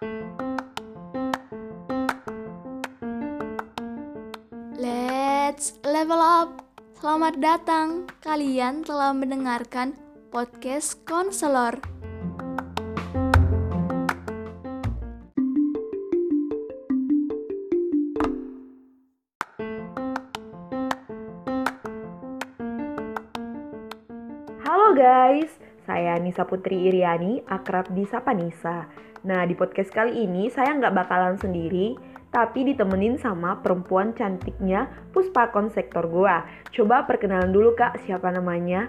Let's level up. Selamat datang. Kalian telah mendengarkan podcast konselor. Halo guys, saya Nisa Putri Iriani, akrab di Sapa Nisa. Nah, di podcast kali ini saya nggak bakalan sendiri, tapi ditemenin sama perempuan cantiknya Puspa Konsektor gua. Coba perkenalan dulu kak, siapa namanya?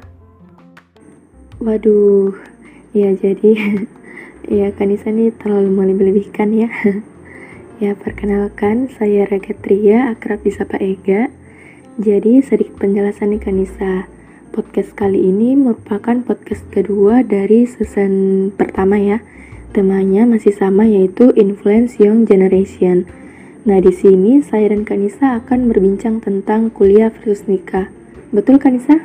Waduh, ya jadi ya Kanisa nih terlalu melebih-lebihkan ya. ya perkenalkan saya Ragatria, akrab disapa Ega. Jadi sedikit penjelasan nih Kanisa. Podcast kali ini merupakan podcast kedua dari season pertama ya. Temanya masih sama yaitu Influence Young Generation. Nah, di sini saya dan Kanisa akan berbincang tentang kuliah versus nikah. Betul Kanisa?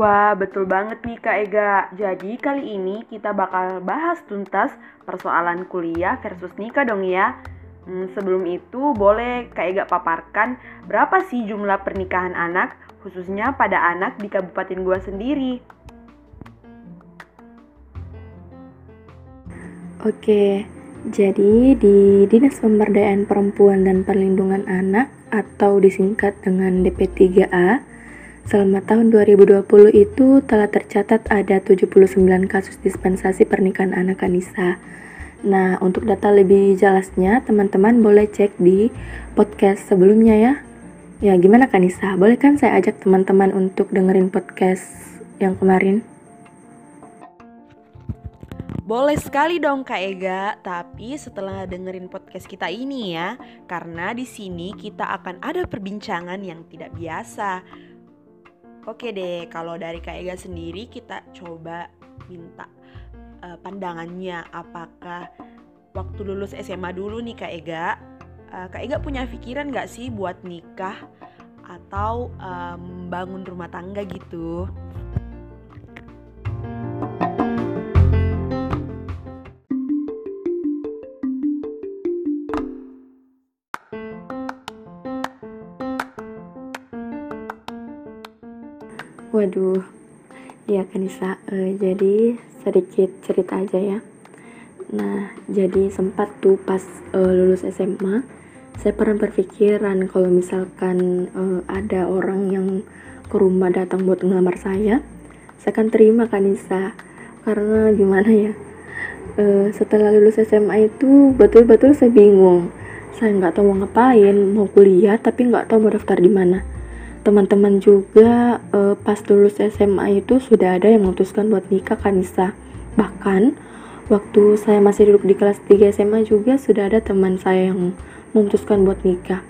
Wah, betul banget nih Kak Ega. Jadi kali ini kita bakal bahas tuntas persoalan kuliah versus nikah dong ya. Hmm, sebelum itu boleh Kak Ega paparkan berapa sih jumlah pernikahan anak khususnya pada anak di kabupaten gua sendiri. Oke, jadi di Dinas Pemberdayaan Perempuan dan Perlindungan Anak atau disingkat dengan DP3A, selama tahun 2020 itu telah tercatat ada 79 kasus dispensasi pernikahan anak Kanisa. Nah, untuk data lebih jelasnya, teman-teman boleh cek di podcast sebelumnya ya. Ya, gimana Kanisa? Boleh kan saya ajak teman-teman untuk dengerin podcast yang kemarin? Boleh sekali dong Kak Ega, tapi setelah dengerin podcast kita ini ya, karena di sini kita akan ada perbincangan yang tidak biasa. Oke deh, kalau dari Kak Ega sendiri kita coba minta uh, pandangannya apakah waktu lulus SMA dulu nih Kak Ega, uh, Kak Ega punya pikiran gak sih buat nikah atau membangun um, rumah tangga gitu? Waduh, ya Kanisa, uh, jadi sedikit cerita aja ya. Nah, jadi sempat tuh pas uh, lulus SMA, saya pernah berpikiran kalau misalkan uh, ada orang yang ke rumah datang buat ngelamar saya, saya akan terima Kanisa. Karena gimana ya, uh, setelah lulus SMA itu betul-betul saya bingung. Saya nggak tahu mau ngapain, mau kuliah tapi nggak tahu mau daftar di mana teman-teman juga uh, pas lulus SMA itu sudah ada yang memutuskan buat nikah Kanisa. Bahkan waktu saya masih duduk di kelas 3 SMA juga sudah ada teman saya yang memutuskan buat nikah.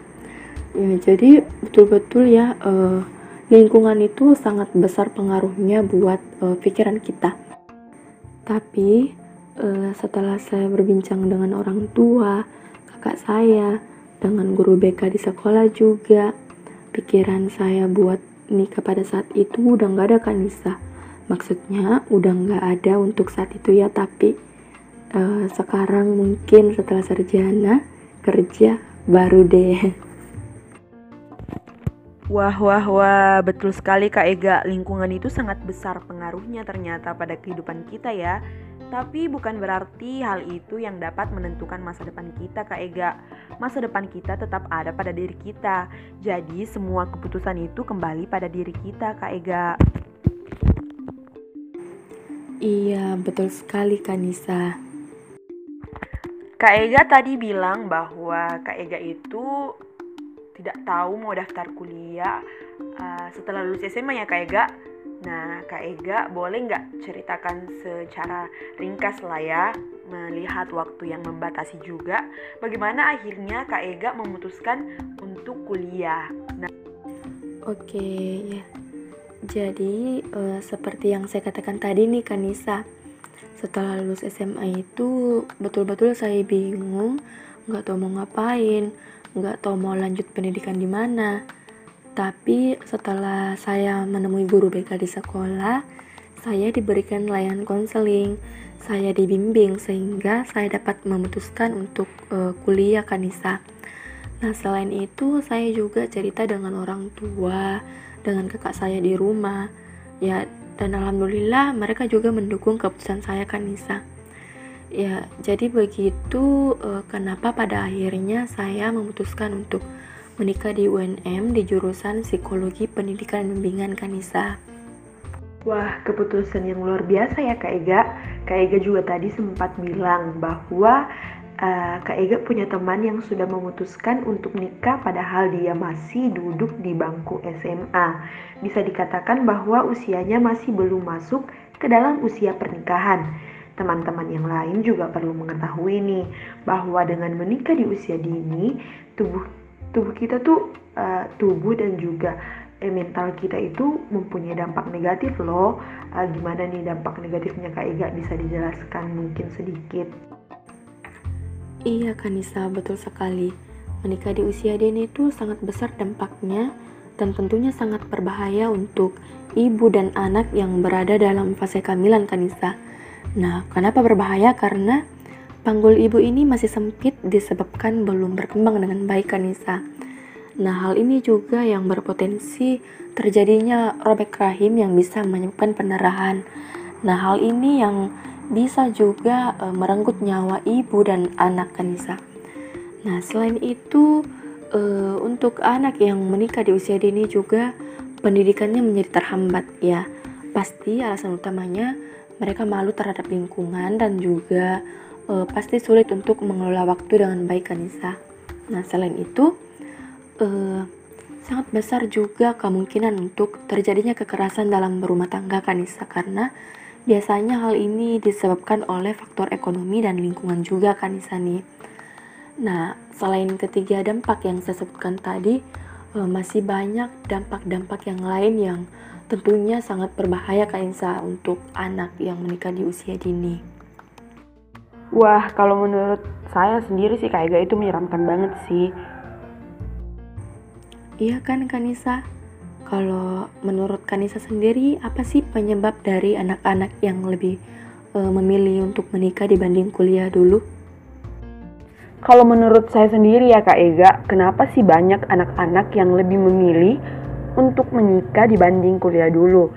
Ya jadi betul-betul ya uh, lingkungan itu sangat besar pengaruhnya buat uh, pikiran kita. Tapi uh, setelah saya berbincang dengan orang tua kakak saya dengan guru BK di sekolah juga pikiran saya buat nikah pada saat itu udah nggak ada kan Nisa maksudnya udah nggak ada untuk saat itu ya tapi uh, sekarang mungkin setelah sarjana kerja baru deh Wah, wah, wah, betul sekali Kak Ega. Lingkungan itu sangat besar pengaruhnya ternyata pada kehidupan kita ya. Tapi bukan berarti hal itu yang dapat menentukan masa depan kita, Kak Ega. Masa depan kita tetap ada pada diri kita. Jadi semua keputusan itu kembali pada diri kita, Kak Ega. Iya, betul sekali, Kanisa. Kak Ega tadi bilang bahwa Kak Ega itu tidak tahu mau daftar kuliah uh, setelah lulus SMA ya Kak Ega. Nah, Kak Ega boleh nggak ceritakan secara ringkas lah ya, melihat waktu yang membatasi juga, bagaimana akhirnya Kak Ega memutuskan untuk kuliah. Nah, Oke, ya. Jadi, uh, seperti yang saya katakan tadi nih Kanisa, setelah lulus SMA itu betul-betul saya bingung nggak tahu mau ngapain, nggak tahu mau lanjut pendidikan di mana. Tapi setelah saya menemui guru BK di sekolah, saya diberikan layanan konseling, saya dibimbing sehingga saya dapat memutuskan untuk uh, kuliah Kanisa. Nah, selain itu saya juga cerita dengan orang tua, dengan kakak saya di rumah. Ya, dan alhamdulillah mereka juga mendukung keputusan saya Kanisa. Ya, jadi begitu uh, kenapa pada akhirnya saya memutuskan untuk menikah di UNM di jurusan Psikologi Pendidikan Bimbingan Kanisa. Wah, keputusan yang luar biasa ya Kak Ega. Kak Ega juga tadi sempat bilang bahwa uh, Kak Ega punya teman yang sudah memutuskan untuk nikah padahal dia masih duduk di bangku SMA. Bisa dikatakan bahwa usianya masih belum masuk ke dalam usia pernikahan. Teman-teman yang lain juga perlu mengetahui nih bahwa dengan menikah di usia dini, tubuh tubuh kita tuh uh, tubuh dan juga eh, mental kita itu mempunyai dampak negatif loh. Uh, gimana nih dampak negatifnya Kak Ega bisa dijelaskan mungkin sedikit? Iya Kanisa, betul sekali. Menikah di usia dini itu sangat besar dampaknya dan tentunya sangat berbahaya untuk ibu dan anak yang berada dalam fase kehamilan Kanisa. Nah, kenapa berbahaya? Karena Panggul ibu ini masih sempit disebabkan belum berkembang dengan baik Kanisa. Nah, hal ini juga yang berpotensi terjadinya robek rahim yang bisa menyebabkan pendarahan. Nah, hal ini yang bisa juga e, merenggut nyawa ibu dan anak Kanisa. Nah, selain itu e, untuk anak yang menikah di usia dini juga pendidikannya menjadi terhambat ya. Pasti alasan utamanya mereka malu terhadap lingkungan dan juga uh, pasti sulit untuk mengelola waktu dengan baik Kanisa. Nah selain itu uh, sangat besar juga kemungkinan untuk terjadinya kekerasan dalam berumah tangga Kanisa karena biasanya hal ini disebabkan oleh faktor ekonomi dan lingkungan juga Kanisa nih. Nah selain ketiga dampak yang saya sebutkan tadi uh, masih banyak dampak-dampak yang lain yang tentunya sangat berbahaya Kanisa untuk anak yang menikah di usia dini. Wah, kalau menurut saya sendiri sih gak itu menyeramkan banget sih. Iya kan Kanisa? Kalau menurut Kanisa sendiri, apa sih penyebab dari anak-anak yang lebih e, memilih untuk menikah dibanding kuliah dulu? Kalau menurut saya sendiri ya Kak Ega, kenapa sih banyak anak-anak yang lebih memilih untuk menikah dibanding kuliah dulu?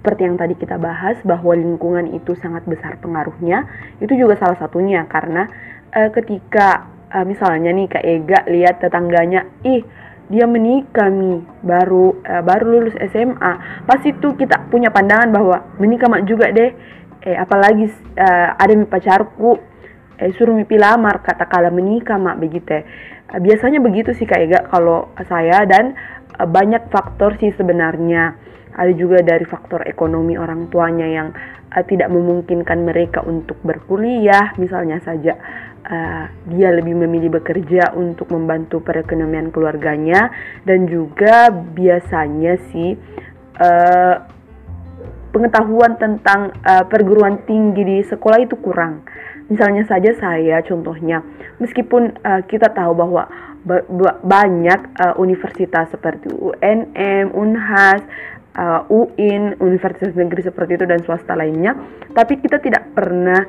seperti yang tadi kita bahas bahwa lingkungan itu sangat besar pengaruhnya itu juga salah satunya karena uh, ketika uh, misalnya nih Kak Ega lihat tetangganya ih dia menikah nih baru uh, baru lulus SMA pas itu kita punya pandangan bahwa menikah mak juga deh. Eh apalagi uh, ada pacarku eh suruh mi lamar kata kala menikah mak begitu. Uh, biasanya begitu sih Kak Ega kalau saya dan uh, banyak faktor sih sebenarnya ada juga dari faktor ekonomi orang tuanya yang uh, tidak memungkinkan mereka untuk berkuliah. Misalnya saja uh, dia lebih memilih bekerja untuk membantu perekonomian keluarganya. Dan juga biasanya sih uh, pengetahuan tentang uh, perguruan tinggi di sekolah itu kurang. Misalnya saja saya contohnya meskipun uh, kita tahu bahwa banyak uh, universitas seperti UNM, Unhas uh, UIN, universitas negeri seperti itu dan swasta lainnya, tapi kita tidak pernah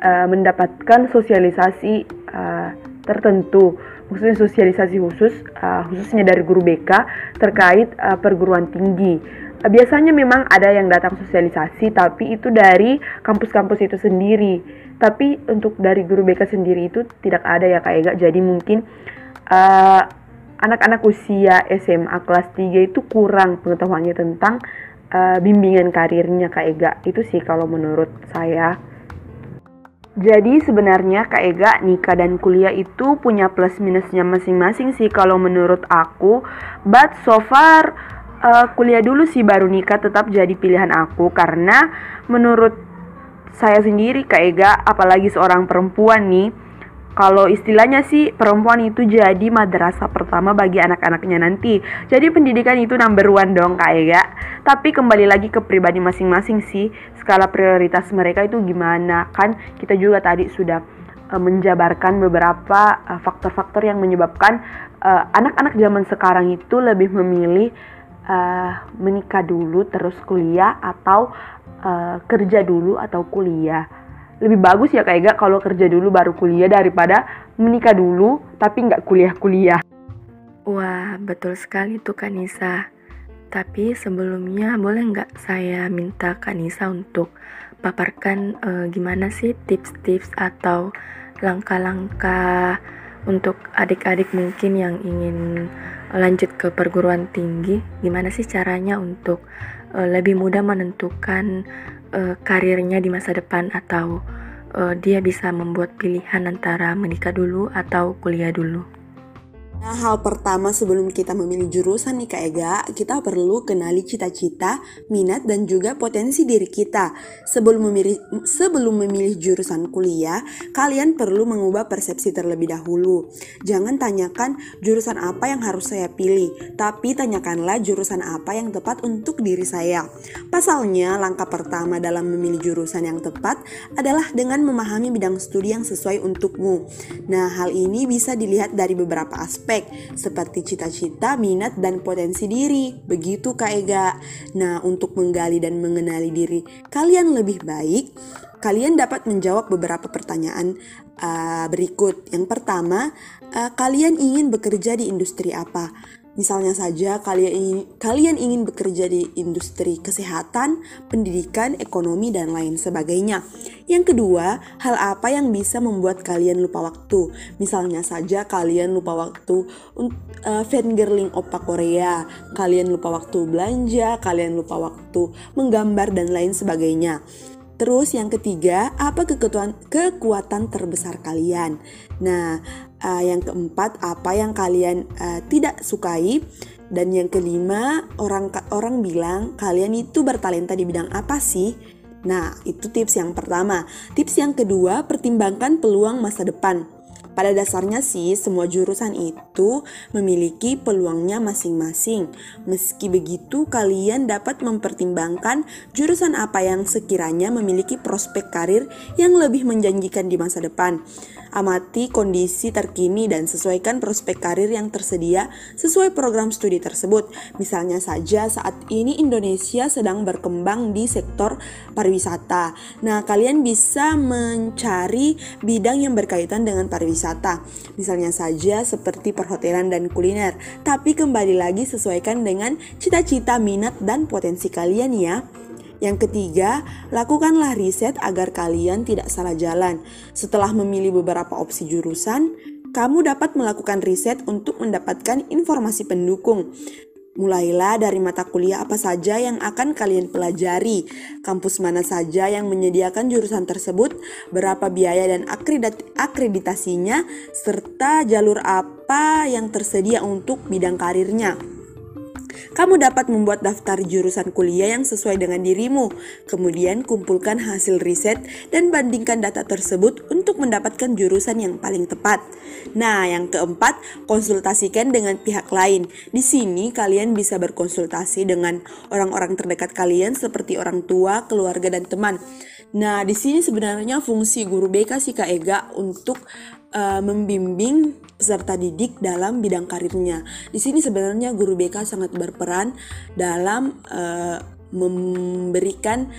uh, mendapatkan sosialisasi uh, tertentu, maksudnya sosialisasi khusus, uh, khususnya dari guru BK terkait uh, perguruan tinggi. Biasanya memang ada yang datang sosialisasi, tapi itu dari kampus-kampus itu sendiri. Tapi untuk dari guru BK sendiri itu tidak ada ya Kak Ega, jadi mungkin uh, anak-anak usia SMA kelas 3 itu kurang pengetahuannya tentang uh, bimbingan karirnya Kak Ega. Itu sih kalau menurut saya. Jadi sebenarnya Kak Ega nikah dan kuliah itu punya plus minusnya masing-masing sih kalau menurut aku. But so far uh, kuliah dulu sih baru nikah tetap jadi pilihan aku karena menurut saya sendiri Kak Ega apalagi seorang perempuan nih kalau istilahnya sih perempuan itu jadi madrasah pertama bagi anak-anaknya nanti. Jadi pendidikan itu number one dong kak ya. Tapi kembali lagi ke pribadi masing-masing sih. Skala prioritas mereka itu gimana kan? Kita juga tadi sudah uh, menjabarkan beberapa faktor-faktor uh, yang menyebabkan anak-anak uh, zaman sekarang itu lebih memilih uh, menikah dulu terus kuliah atau uh, kerja dulu atau kuliah. Lebih bagus ya kayak gak kalau kerja dulu baru kuliah daripada menikah dulu tapi nggak kuliah-kuliah. Wah, betul sekali tuh Kanisa. Tapi sebelumnya boleh nggak saya minta Kanisa untuk paparkan uh, gimana sih tips-tips atau langkah-langkah untuk adik-adik mungkin yang ingin lanjut ke perguruan tinggi, gimana sih caranya untuk uh, lebih mudah menentukan uh, karirnya di masa depan atau uh, dia bisa membuat pilihan antara menikah dulu atau kuliah dulu? Nah, hal pertama sebelum kita memilih jurusan nih Kak Ega, kita perlu kenali cita-cita, minat, dan juga potensi diri kita. Sebelum memilih, sebelum memilih jurusan kuliah, kalian perlu mengubah persepsi terlebih dahulu. Jangan tanyakan jurusan apa yang harus saya pilih, tapi tanyakanlah jurusan apa yang tepat untuk diri saya. Pasalnya, langkah pertama dalam memilih jurusan yang tepat adalah dengan memahami bidang studi yang sesuai untukmu. Nah, hal ini bisa dilihat dari beberapa aspek aspek seperti cita-cita, minat, dan potensi diri. Begitu Kak Ega. Nah, untuk menggali dan mengenali diri kalian lebih baik, kalian dapat menjawab beberapa pertanyaan uh, berikut. Yang pertama, uh, kalian ingin bekerja di industri apa? Misalnya saja kalian ingin, kalian ingin bekerja di industri kesehatan, pendidikan, ekonomi, dan lain sebagainya. Yang kedua, hal apa yang bisa membuat kalian lupa waktu? Misalnya saja kalian lupa waktu uh, fangirling opa Korea, kalian lupa waktu belanja, kalian lupa waktu menggambar, dan lain sebagainya. Terus yang ketiga, apa kekuatan kekuatan terbesar kalian? Nah, uh, yang keempat, apa yang kalian uh, tidak sukai? Dan yang kelima, orang orang bilang kalian itu bertalenta di bidang apa sih? Nah, itu tips yang pertama. Tips yang kedua, pertimbangkan peluang masa depan. Pada dasarnya sih semua jurusan itu memiliki peluangnya masing-masing. Meski begitu kalian dapat mempertimbangkan jurusan apa yang sekiranya memiliki prospek karir yang lebih menjanjikan di masa depan. Amati kondisi terkini dan sesuaikan prospek karir yang tersedia sesuai program studi tersebut. Misalnya saja saat ini Indonesia sedang berkembang di sektor pariwisata. Nah, kalian bisa mencari bidang yang berkaitan dengan pariwisata. Misalnya saja seperti perhotelan dan kuliner. Tapi kembali lagi sesuaikan dengan cita-cita, minat, dan potensi kalian ya. Yang ketiga, lakukanlah riset agar kalian tidak salah jalan. Setelah memilih beberapa opsi jurusan, kamu dapat melakukan riset untuk mendapatkan informasi pendukung. Mulailah dari mata kuliah apa saja yang akan kalian pelajari, kampus mana saja yang menyediakan jurusan tersebut, berapa biaya dan akreditasinya, serta jalur apa yang tersedia untuk bidang karirnya. Kamu dapat membuat daftar jurusan kuliah yang sesuai dengan dirimu. Kemudian kumpulkan hasil riset dan bandingkan data tersebut untuk mendapatkan jurusan yang paling tepat. Nah, yang keempat, konsultasikan dengan pihak lain. Di sini kalian bisa berkonsultasi dengan orang-orang terdekat kalian seperti orang tua, keluarga dan teman. Nah, di sini sebenarnya fungsi guru BK sih Kak Ega untuk uh, membimbing peserta didik dalam bidang karirnya. Di sini sebenarnya guru BK sangat berperan dalam uh, memberikan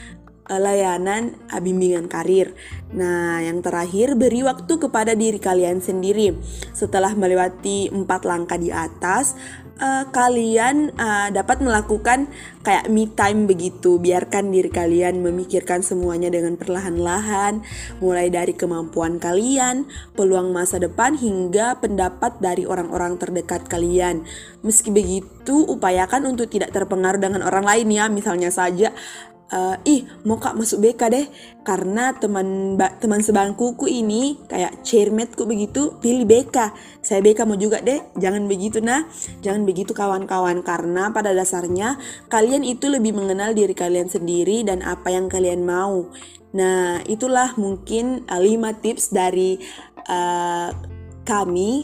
uh, layanan uh, bimbingan karir. Nah, yang terakhir beri waktu kepada diri kalian sendiri. Setelah melewati empat langkah di atas, uh, kalian uh, dapat melakukan kayak me time begitu. Biarkan diri kalian memikirkan semuanya dengan perlahan-lahan, mulai dari kemampuan kalian, peluang masa depan hingga pendapat dari orang-orang terdekat kalian. Meski begitu, upayakan untuk tidak terpengaruh dengan orang lain ya. Misalnya saja uh, ih mau kak masuk BK deh. Karena teman teman sebangkuku ini kayak chairmateku begitu pilih BK saya BK mau juga deh. Jangan begitu nah. Jangan begitu kawan-kawan. Karena pada dasarnya kalian itu lebih mengenal diri kalian sendiri dan apa yang kalian mau. Nah itulah mungkin uh, 5 tips dari uh, kami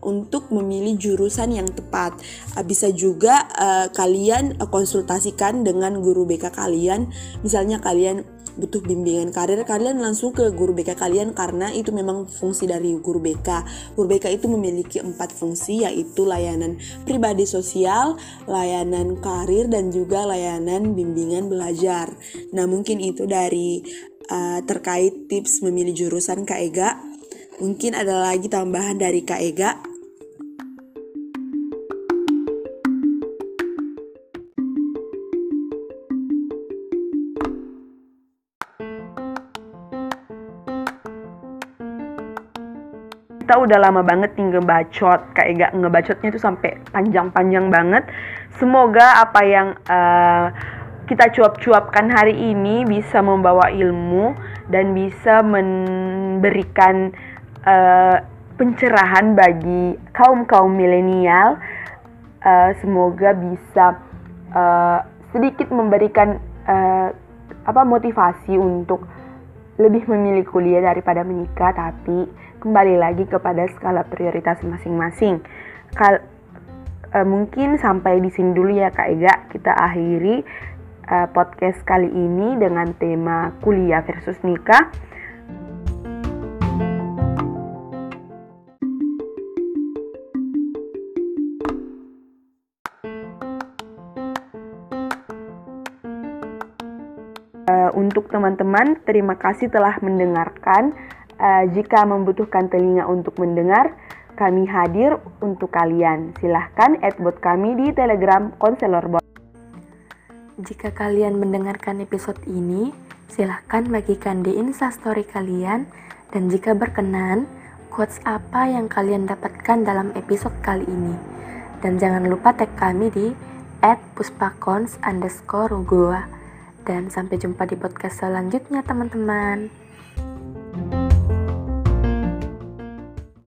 untuk memilih jurusan yang tepat. Uh, bisa juga uh, kalian konsultasikan dengan guru BK kalian. Misalnya kalian butuh bimbingan karir kalian langsung ke guru BK kalian karena itu memang fungsi dari guru BK guru BK itu memiliki empat fungsi yaitu layanan pribadi sosial layanan karir dan juga layanan bimbingan belajar nah mungkin itu dari uh, terkait tips memilih jurusan Kak Ega mungkin ada lagi tambahan dari Kak Ega kita udah lama banget nih ngebacot kayak gak ngebacotnya tuh sampai panjang-panjang banget. Semoga apa yang uh, kita cuap-cuapkan hari ini bisa membawa ilmu dan bisa memberikan uh, pencerahan bagi kaum kaum milenial. Uh, semoga bisa uh, sedikit memberikan uh, apa motivasi untuk lebih memilih kuliah daripada menikah tapi kembali lagi kepada skala prioritas masing-masing. Kal uh, mungkin sampai di sini dulu ya Kak Ega, kita akhiri uh, podcast kali ini dengan tema kuliah versus nikah. Teman-teman, terima kasih telah mendengarkan. Uh, jika membutuhkan telinga untuk mendengar, kami hadir untuk kalian. Silahkan add bot kami di Telegram Konselor. Jika kalian mendengarkan episode ini, silahkan bagikan di instastory kalian dan jika berkenan, quotes apa yang kalian dapatkan dalam episode kali ini. Dan jangan lupa tag kami di @puspakons underscore goa. Dan sampai jumpa di podcast selanjutnya, teman-teman. thank you